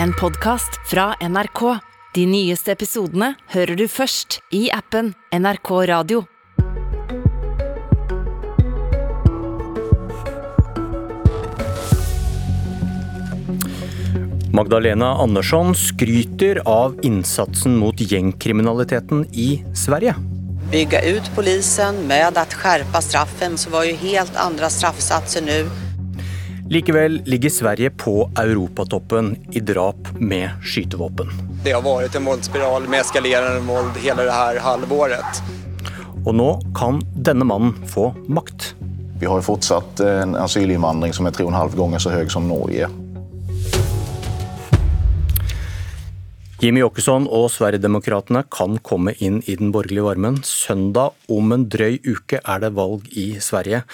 en podkast fra NRK. De nyeste episodene hører du først i appen NRK Radio. Magdalena Andersson skryter av innsatsen mot gjengkriminaliteten i Sverige. Bygge ut polisen med å skjerpe straffen så var jo helt andre straffsatser nu. Likevel ligger Sverige på europatoppen i drap med skytevåpen. Det har vært en våldsspiral med eskalerende våld hele det her halvåret. Og nå kan denne mannen få makt. Vi har jo fortsatt en asylinnvandring som är tre och en halv gånger så høy som Norge. Jimmy Åkesson og Sverigedemokraterna kan komme inn i den borgerlige varmen. Søndag om en drøy uke er det valg i Sverige.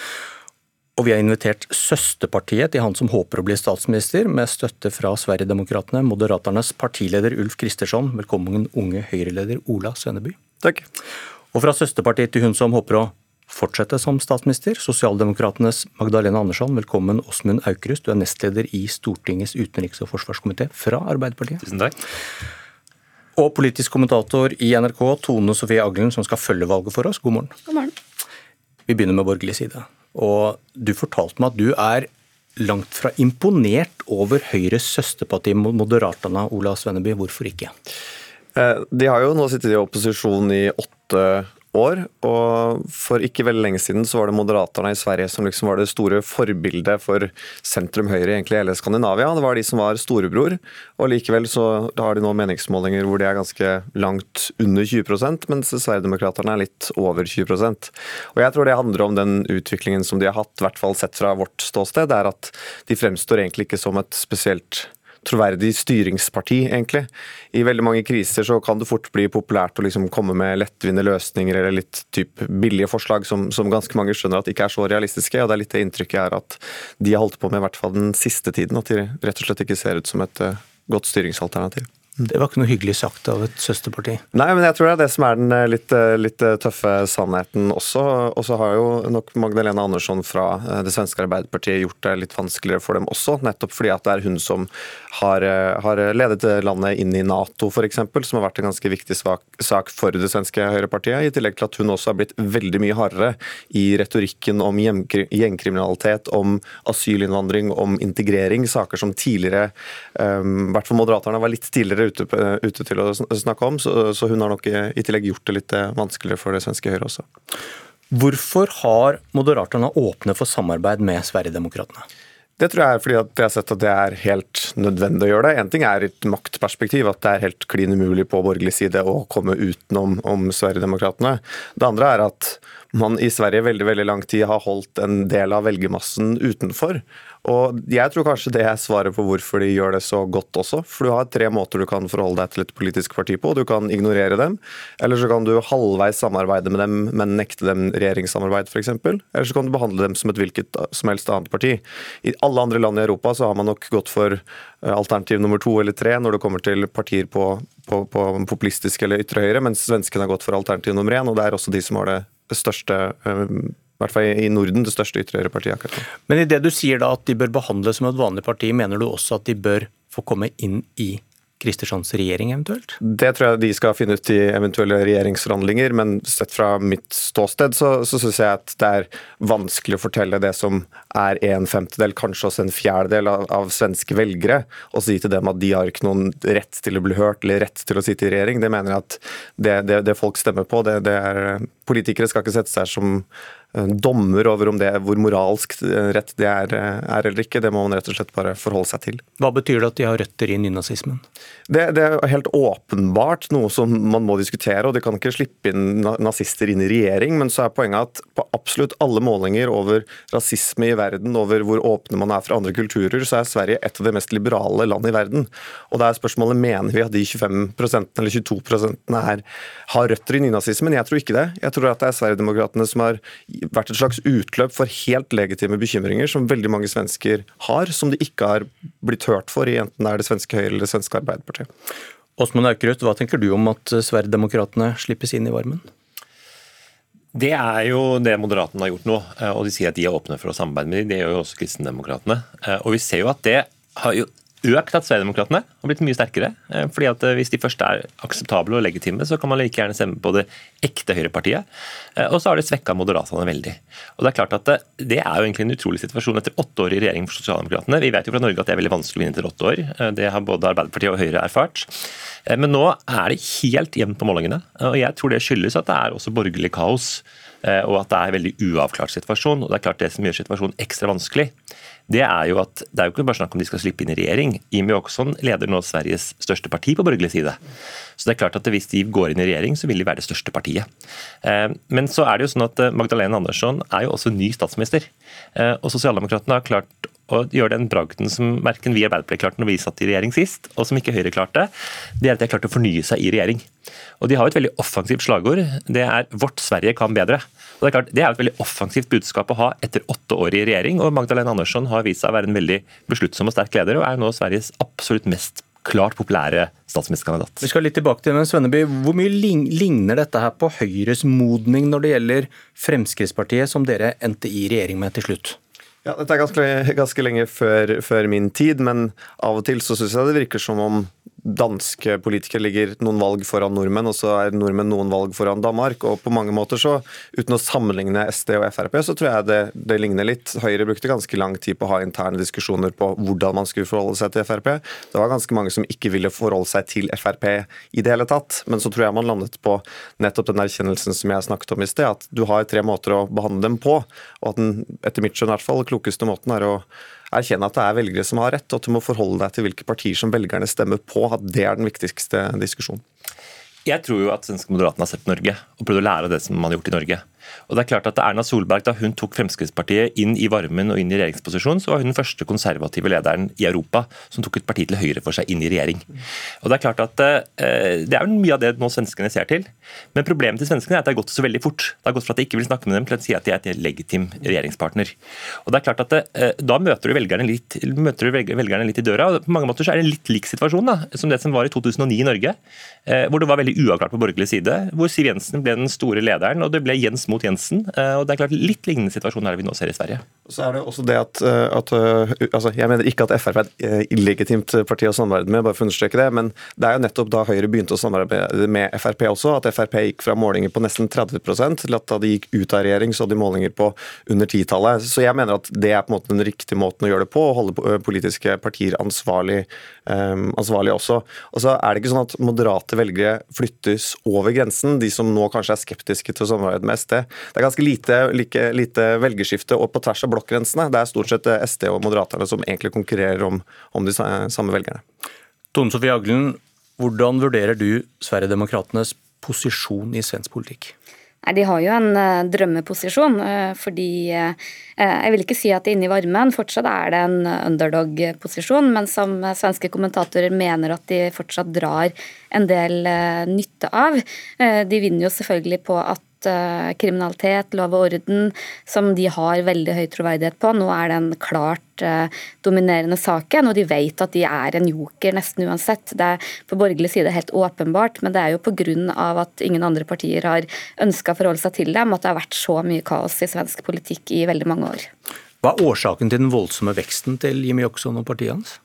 Og vi har invitert søsterpartiet til han som håper å bli statsminister, med støtte fra Sverigedemokraterna, Moderaternes partileder Ulf Kristersson. Velkommen, unge Høyre-leder Ola Sønneby. Takk. Og fra søsterpartiet til hun som håper å fortsette som statsminister, Sosialdemokratenes Magdalena Andersson. Velkommen, Åsmund Aukrust. Du er nestleder i Stortingets utenriks- og forsvarskomité fra Arbeiderpartiet. Tusen takk. Og politisk kommentator i NRK, Tone Sofie Aglen, som skal følge valget for oss. God morgen. God morgen. Vi begynner med borgerlig side. Og du fortalte meg at du er langt fra imponert over Høyres søsterparti Moderatana, Ola Svenneby. Hvorfor ikke? Eh, De har jo nå sittet i opposisjon i åtte år, og for ikke veldig lenge siden så var det Moderaterna i Sverige som liksom var det store forbildet for sentrum-høyre egentlig i hele Skandinavia. Det var de som var storebror, og likevel så har de nå meningsmålinger hvor de er ganske langt under 20% mens Sverigedemokraterna er litt over 20% Og Jeg tror det handler om den utviklingen som de har hatt, i hvert fall sett fra vårt ståsted, det er at de fremstår egentlig ikke som et spesielt troverdig styringsparti, egentlig. I veldig mange kriser så kan det fort bli populært å liksom komme med lettvinte løsninger eller litt typ billige forslag som, som, ganske mange skjønner at ikke er så realistiske. og Det er litt det inntrykket er at de har holdt på med i hvert fall den siste tiden. At de rett og slett ikke ser ut som et uh, godt styringsalternativ. Det var ikke noe hyggelig sagt av et søsterparti. Nei, men jeg tror det er det som er den litt, litt tøffe sannheten også. Og så har jo nok Magdalena Andersson fra det svenske Arbeiderpartiet gjort det litt vanskeligere for dem også, nettopp fordi at det er hun som har, har ledet landet inn i Nato, f.eks., som har vært en ganske viktig sak, sak for det svenske høyrepartiet. I tillegg til at hun også har blitt veldig mye hardere i retorikken om gjengkriminalitet, om asylinnvandring, om integrering. Saker som tidligere, um, hvert fall Moderaterne var litt tidligere ute, ute, til å snakke om, så, så, hun har nok i tillegg gjort det litt vanskeligere for det svenske Høyre også. Hvorfor har Moderaterna åpne for samarbeid med Sverigedemokraterna? Det tror jeg er fordi at jeg har sett at det er helt nødvendig å gjøre det. En ting er et maktperspektiv, at det er helt klin umulig på borgerlig side å komme utenom om Sverigedemokraterna. Det andre er at man i Sverige veldig veldig lang tid har holdt en del av velgermassen utenfor. Og Jeg tror kanskje det er svaret på hvorfor de gjør det så godt også. For du har tre måter du kan forholde deg til et politisk parti på. Du kan ignorere dem, eller så kan du halvveis samarbeide med dem, men nekte dem regjeringssamarbeid f.eks. Eller så kan du behandle dem som et hvilket som helst annet parti. I alle andre land i Europa så har man nok gått for eh, alternativ nummer to eller tre når det kommer til partier på, på, på populistisk eller ytre høyre, mens svenskene har gått for alternativ nummer én, og det er også de som har det største eh, i hvert fall i Norden det største ytterhøyrepartiet partiet akkurat nå. Men i det du sier da at de bør behandles som et vanlig parti, mener du også at de bør få komme inn i Kristerssons regjering eventuelt? Det tror jeg de skal finne ut i eventuelle regjeringsforhandlinger, men sett fra mitt ståsted så, så syns jeg at det er vanskelig å fortelle det som er en femtedel, kanskje også en fjerdedel av, av, svenske velgere, og si til dem at de har ikke noen rett til å bli hørt eller rett til å sitte i regjering. Det mener jeg at det, det, det folk stemmer på, det, det er Politikere skal ikke sette seg som dommer over om det, hvor moralsk rett det er, er, eller ikke. Det må man rett og slett bare forholde seg til. Hva betyr det at de har røtter i nynazismen? Det, det, er helt åpenbart noe som man må diskutere, og de kan ikke slippe inn nazister inn i regjering. Men så er poenget at på absolutt alle målinger over rasisme i verden, over hvor åpne man er for andre kulturer, så er Sverige et av de mest liberale land i verden. Og da er spørsmålet mener vi at de 25 eller 22% er, har røtter i nynazismen. Jeg tror ikke det. Jeg tror at det er Sverigedemokraterna som har vært et slags utløp for helt legitime bekymringer som veldig mange svensker har, som de ikke har blitt hørt for i enten det er det svenske Høyre eller det svenske Arbeiderpartiet. Åsmund Aukrust, hva tenker du om at Sverigedemokraterna slippes inn i varmen? Det er jo det Moderatene har gjort nå, og de sier at de er åpne for å samarbeide med dem. Det gjør jo også Kristendemokratene. Og vi ser jo at det har jo økt at Sverigedemokraterna har blitt mye sterkere. Eh, fordi at eh, Hvis de først er akseptable og legitime, så kan man like gjerne stemme på det ekte høyrepartiet. Eh, og så har det svekka Moderaterne veldig. Og Det er klart at det, er jo egentlig en utrolig situasjon etter åtte år i regjering for Sosialdemokratene. Vi vet jo fra Norge at det er veldig vanskelig å vinne etter åtte år. Det har både Arbeiderpartiet og Høyre erfart. Men nå er det helt jevnt på målingene. Og jeg tror det skyldes at det er også borgerlig kaos. Og at det er en veldig uavklart situasjon. og Det er klart det som gjør situasjonen ekstra vanskelig, det er jo at det er jo ikke bare snakk om de skal slippe inn i regjering. Jimmy Åkesson leder nå Sveriges største parti på borgerlig side. Så det er klart at hvis de går inn i regjering, så vil de være det største partiet. Eh, men så er det jo sånn at eh, Magdalena Andersson er jo også ny statsminister. Eh, og Sosialdemokratene har klart å gjøre den bragden som verken vi i Arbeiderpartiet klarte når vi satt i regjering sist, og som ikke Høyre klarte, det er at de har klart å fornye seg i regjering. Og De har et veldig offensivt slagord. Det er 'Vårt Sverige kan bedre'. Og Det er klart, det er et veldig offensivt budskap å ha etter åtte år i regjering. og Magdalena Andersson har vist seg å være en veldig besluttsom og sterk leder, og er nå Sveriges absolutt mest klart populære statsministerkandidat. Vi skal litt tilbake til Svenneby. Hvor mye ligner dette her på Høyres modning når det gjelder Fremskrittspartiet, som dere endte i regjering med til slutt? Ja, Dette er ganske, ganske lenge før, før, min tid, men av og til så syns jeg det virker som om danske politikere ligger noen valg foran nordmenn, og så er nordmenn noen valg foran Danmark. og på mange måter så, Uten å sammenligne SD og Frp, så tror jeg det, det ligner litt. Høyre brukte ganske lang tid på å ha interne diskusjoner på hvordan man skulle forholde seg til Frp. Det var ganske mange som ikke ville forholde seg til Frp i det hele tatt. Men så tror jeg man landet på nettopp den erkjennelsen som jeg snakket om i sted, at du har tre måter å behandle dem på, og at den etter mitt skjønn i hvert fall klokeste måten er å erkjenne at det er velgere som har rett, og at du må forholde deg til hvilke partier som velgerne stemmer på. At det er den viktigste diskusjonen. Jeg tror jo at svenske Moderaterna har sett Norge og prøvd å lære det som man har gjort i Norge. Og det er klart at Erna Solberg, Da hun tok Fremskrittspartiet inn i varmen og inn i regjeringsposisjon, så var hun den første konservative lederen i Europa som tok et parti til høyre for seg inn i regjering. Og Det er klart at eh, det er jo mye av det nå svenskene ser til. Men problemet til svenskene er at det har gått så veldig fort. Det har gått fra at de ikke vil snakke med dem, til å si at de er et legitim regjeringspartner. Og det er klart at eh, Da møter du, velgerne litt, møter du velgerne litt i døra. og På mange måter så er det en litt lik situasjon da, som det som var i 2009 i Norge, eh, hvor det var veldig uavklart på borgerlig side. Hvor Siv Jensen ble den store lederen, og det ble Jens mot Jensen. Eh, og det er klart Litt lignende situasjon er det vi nå ser i Sverige. Så er det også det at, eh, at eh, altså Jeg mener ikke at Frp er et illegitimt parti å samarbeide med, bare for å understreke det. Men det er jo nettopp da Høyre begynte å samarbeide med Frp også, at Frp gikk fra målinger på nesten 30 til at da de gikk ut av regjering, så hadde de målinger på under titallet. Så jeg mener at det er på en måte den riktige måten å gjøre det på, å holde politiske partier ansvarlig, um, ansvarlig også. Og så er det ikke sånn at moderate velgere flyttes over grensen, de som nå kanskje er skeptiske til å samarbeide med SD. Det er ganske lite, like, lite velgerskifte og på tvers av blokkgrensene. Det er stort sett SD og Moderaterne som egentlig konkurrerer om, om de samme velgerne. Tone Sofie Aglen, hvordan vurderer du Sverigedemokraternes posisjon i svensk politikk? Nei, De har jo en uh, drømmeposisjon, uh, fordi Jeg vil ikke si at det inne i varmen fortsatt er det en underdog-posisjon, men som svenske kommentatorer mener at de fortsatt drar en del nytte av. De vinner jo selvfølgelig på at Eh, kriminalitet, lov og orden, som de har veldig høy troverdighet på. Nå er den klart uh, dominerende saken, og de vet at de er en joker nesten uansett. Det er på borgerlig side helt åpenbart, men det er jo pga. at ingen andre partier har ønska å forholde seg til dem, at det har vært så mye kaos i svensk politikk i veldig mange år. Hva er årsaken til den voldsomme veksten til Jimmy Jokson og partiet hans?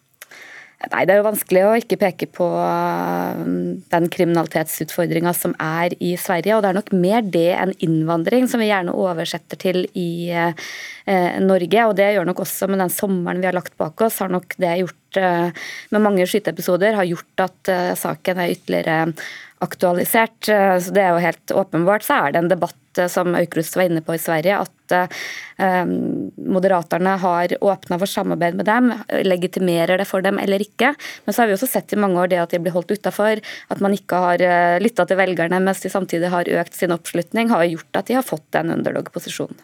Nei, Det er jo vanskelig å ikke peke på um, den kriminalitetsutfordringa som er i Sverige. Og det er nok mer det enn innvandring, som vi gjerne oversetter til i eh, Norge. Og det gjør nok også med den sommeren vi har lagt bak oss, har nok det gjort eh, med mange skyteepisoder, har gjort at eh, saken er ytterligere aktualisert. Så det er jo helt åpenbart. Så er det en debatt Eh, som Aukrust var inne på i Sverige, at eh, Moderaterne har åpna for samarbeid med dem, legitimerer det for dem eller ikke. Men så har vi også sett i mange år det at de blir holdt utafor, at man ikke har eh, lytta til velgerne mens de samtidig har økt sin oppslutning, har gjort at de har fått den underdog-posisjonen.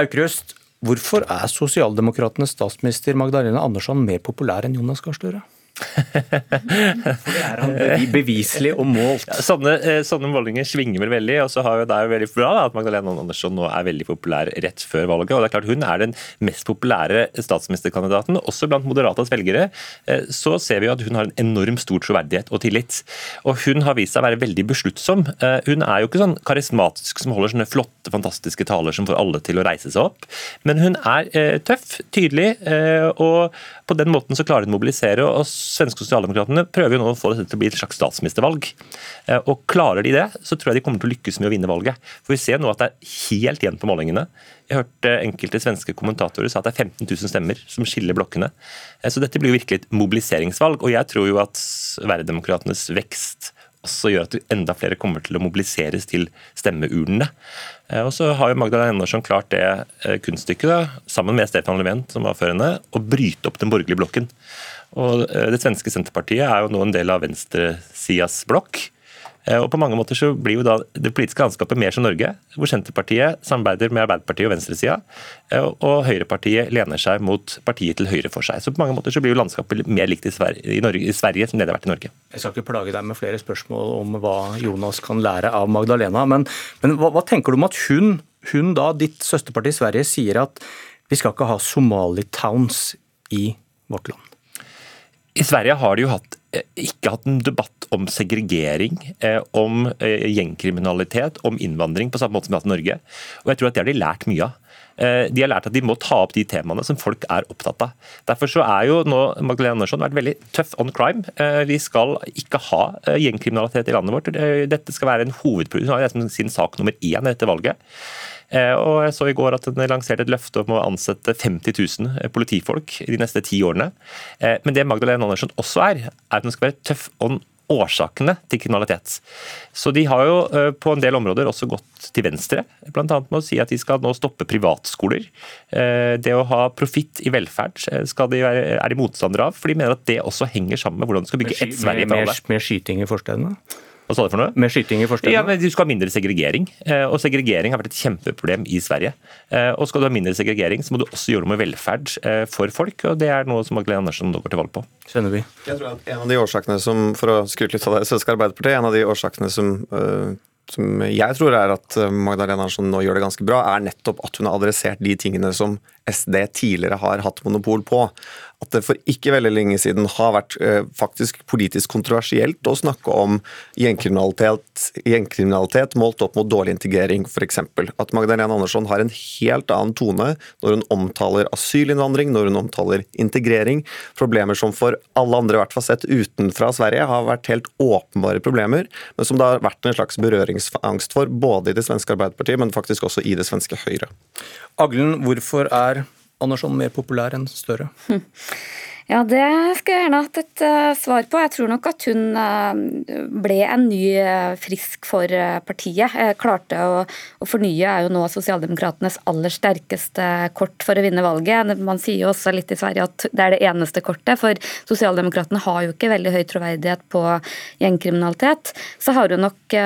Aukrust, hvorfor er sosialdemokratenes statsminister Magdalena Andersson mer populær enn Jonas Gahr Støre? For det er han beviselig og målt. Ja, sånne, eh, sånne, målinger svinger vel veldig, og så har jo det veldig bra da, at Magdalena Andersson nå er veldig populær rett før valget. og det er klart Hun er den mest populære statsministerkandidaten, også blant Moderatas velgere. Eh, så ser vi jo at hun har en enorm stor troverdighet og tillit. Og hun har vist seg å være veldig besluttsom. Eh, hun er jo ikke sånn karismatisk som holder sånne flotte, fantastiske taler som får alle til å reise seg opp, men hun er tøff, tydelig, og på den måten så klarer hun å mobilisere. og Svenske sosialdemokratene prøver jo nå å få dette til å bli et slags statsministervalg. Eh, og Klarer de det, så tror jeg de kommer til å lykkes med å vinne valget. For Vi ser nå at det er helt igjen på målingene. Jeg hørte enkelte svenske kommentatorer sa at det er 15 000 stemmer som skiller blokkene. Eh, så dette blir jo virkelig et mobiliseringsvalg. Og jeg tror jo at Sverigedemokraternes vekst også gjør at enda flere kommer til å mobiliseres til stemmeurnene. Eh, og så har jo Magdalena Andersson klart det eh, kunststykket, sammen med Stefan Löfven, som var før henne, å bryte opp den borgerlige blokken. Og eh, Det svenske Senterpartiet er jo nå en del av venstresidas blokk. Eh, og på mange måter så blir jo da det politiske landskapet mer som Norge, hvor Senterpartiet samarbeider med Arbeiderpartiet og venstresida, eh, og Høyrepartiet lener seg mot partiet til høyre for seg. Så på mange måter så blir jo landskapet mer likt i Sverige, i Norge, i Sverige som det har vært i Norge. Jeg skal ikke plage deg med flere spørsmål om hva Jonas kan lære av Magdalena, men, men hva, hva, tenker du om at hun, hun da, ditt søsterparti i Sverige, sier at vi skal ikke ha Somali-towns i vårt land? I Sverige har de jo hatt, eh, ikke hatt en debatt om segregering, eh, om eh, gjengkriminalitet, om innvandring, på samme måte som vi har hatt i Norge. Og jeg tror at det har de lært mye av. De har lært at de må ta opp de temaene som folk er opptatt av. Derfor så er jo nå Magdalena Andersson vært veldig tøff on crime. Vi skal ikke ha gjengkriminalitet i landet vårt. Dette skal være en hovedproduksjon. Hun har sin sak nummer én i dette valget. Eh, og jeg så i går at den lanserte et løfte om å ansette 50 000 eh, politifolk de neste ti årene. Eh, men det Magdalena Andersen også er, er at den skal være tøff om årsakene til kriminalitet. Så de har jo på en del områder også gått til venstre, bl.a. med å si at de skal nå stoppe privatskoler. Det å ha profitt i velferd skal de være, er de motstandere av, for de mener at det også henger sammen med hvordan du skal bygge ett Sverige for alle. Med skyting i forstedene? Hva sa du for noe? Med skyting i forstedene? Ja, men Du skal ha mindre segregering. Eh, og segregering har vært et kjempeproblem i Sverige. Eh, og skal du ha mindre segregering, så må du også gjøre noe med velferd eh, for folk. og Det er noe som Magdalena Andersen nå går til valg på. Skjønner vi. Jeg tror at En av de årsakene som for å skryte litt av det svenske Arbeiderpartiet, en av de årsakene som som jeg tror er at Magdalena Andersen nå gjør det ganske bra, er nettopp at hun har adressert de tingene som SD tidligere har hatt monopol på at det for ikke veldig lenge siden har vært eh, faktisk politisk kontroversielt å snakke om gjengkriminalitet, gjengkriminalitet målt opp mot dårlig integrering, f.eks. At Magdalena Andersson har en helt annen tone når hun omtaler asylinnvandring, når hun omtaler integrering. Problemer som for alle andre, i hvert fall sett utenfra Sverige, har vært helt åpenbare problemer, men som det har vært en slags berøringsangst for, både i det svenske Arbeiderpartiet, men faktisk også i det svenske Høyre. Aglen, hvorfor er Andersson mer populær enn Støre? Ja, det skal jeg gjerne hatt et uh, svar på. Jeg tror nok at hun uh, ble en ny uh, frisk for partiet. klarte å, å, fornye er jo nå sosialdemokratenes aller sterkeste kort for å vinne valget. Man sier jo også litt i Sverige at det er det eneste kortet, for sosialdemokratene har jo ikke veldig høy troverdighet på gjengkriminalitet. Så har hun nok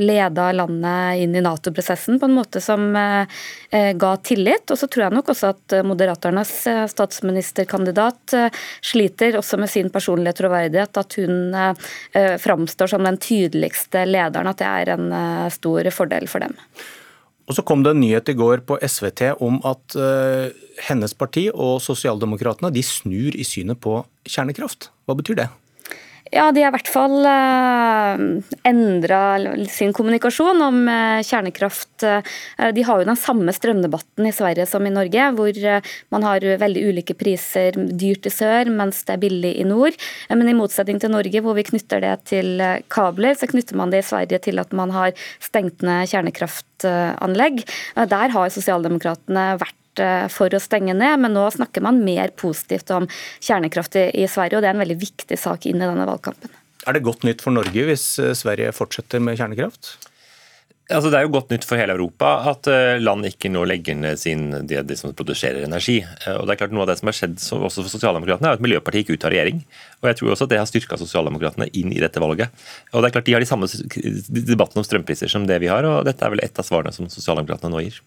leda landet inn i Nato-prosessen på en måte som ga tillit. Og så tror jeg nok også at Moderaternes statsministerkandidat sliter også med sin personlige troverdighet, at hun eh, framstår som den tydeligste lederen, at det er en eh, stor fordel for dem. Og Så kom det en nyhet i går på SVT om at hennes parti og Sosialdemokratene de snur i synet på kjernekraft. Hva betyr det? Ja, De har i hvert fall eh, endra sin kommunikasjon om uh, kjernekraft. Uh, de har jo den samme strømdebatten i Sverige som i Norge, hvor man har veldig ulike priser, dyrt i sør, mens det er billig i nord. Men i motsetning til Norge, hvor vi knytter det til kabler, så knytter man det i Sverige til at man har stengt ned kjernekraftanlegg. Der har sosialdemokratene vært Eh, for å stenge ned, men nå snakker man mer positivt om kjernekraft i Sverige, og det er en veldig viktig sak inn i denne valgkampen. Er det godt nytt for Norge hvis eh, Sverige fortsetter med kjernekraft? Altså, det er jo godt nytt for hele Europa at eh, land ikke nå legger ned sin, det, det som produserer energi. Og det er klart Noe av det som har skjedd også for Sosialdemokratene, er at Miljøpartiet gikk ut av regjering. Og jeg tror også at det har styrka Sosialdemokratene inn i dette valget. Og det er klart De har de samme debattene om strømpriser som det vi har, og dette er vel et av svarene som Sosialdemokratene nå gir.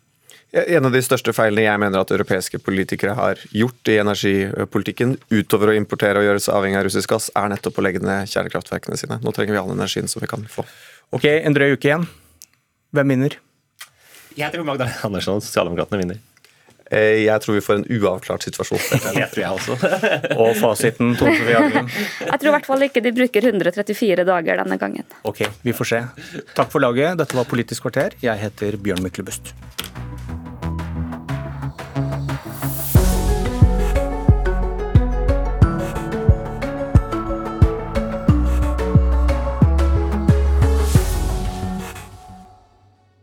En av de største feilene jeg mener at europeiske politikere har gjort i energipolitikken, utover å importere og gjøre seg avhengig av russisk gass, er nettopp å legge ned kjernekraftverkene sine. Nå trenger vi all energien som vi kan få. Ok, en drøy uke igjen. Hvem vinner? Jeg tror Magda Andersson og Sosialdemokratene vinner. Eh, jeg tror vi får en uavklart situasjon. Det tror jeg også. og fasiten, Tone Sofie Aglen? Jeg tror i hvert fall ikke de bruker 134 dager denne gangen. Ok, vi får se. Takk for laget. Dette var Politisk kvarter. Jeg heter Bjørn Myklebust.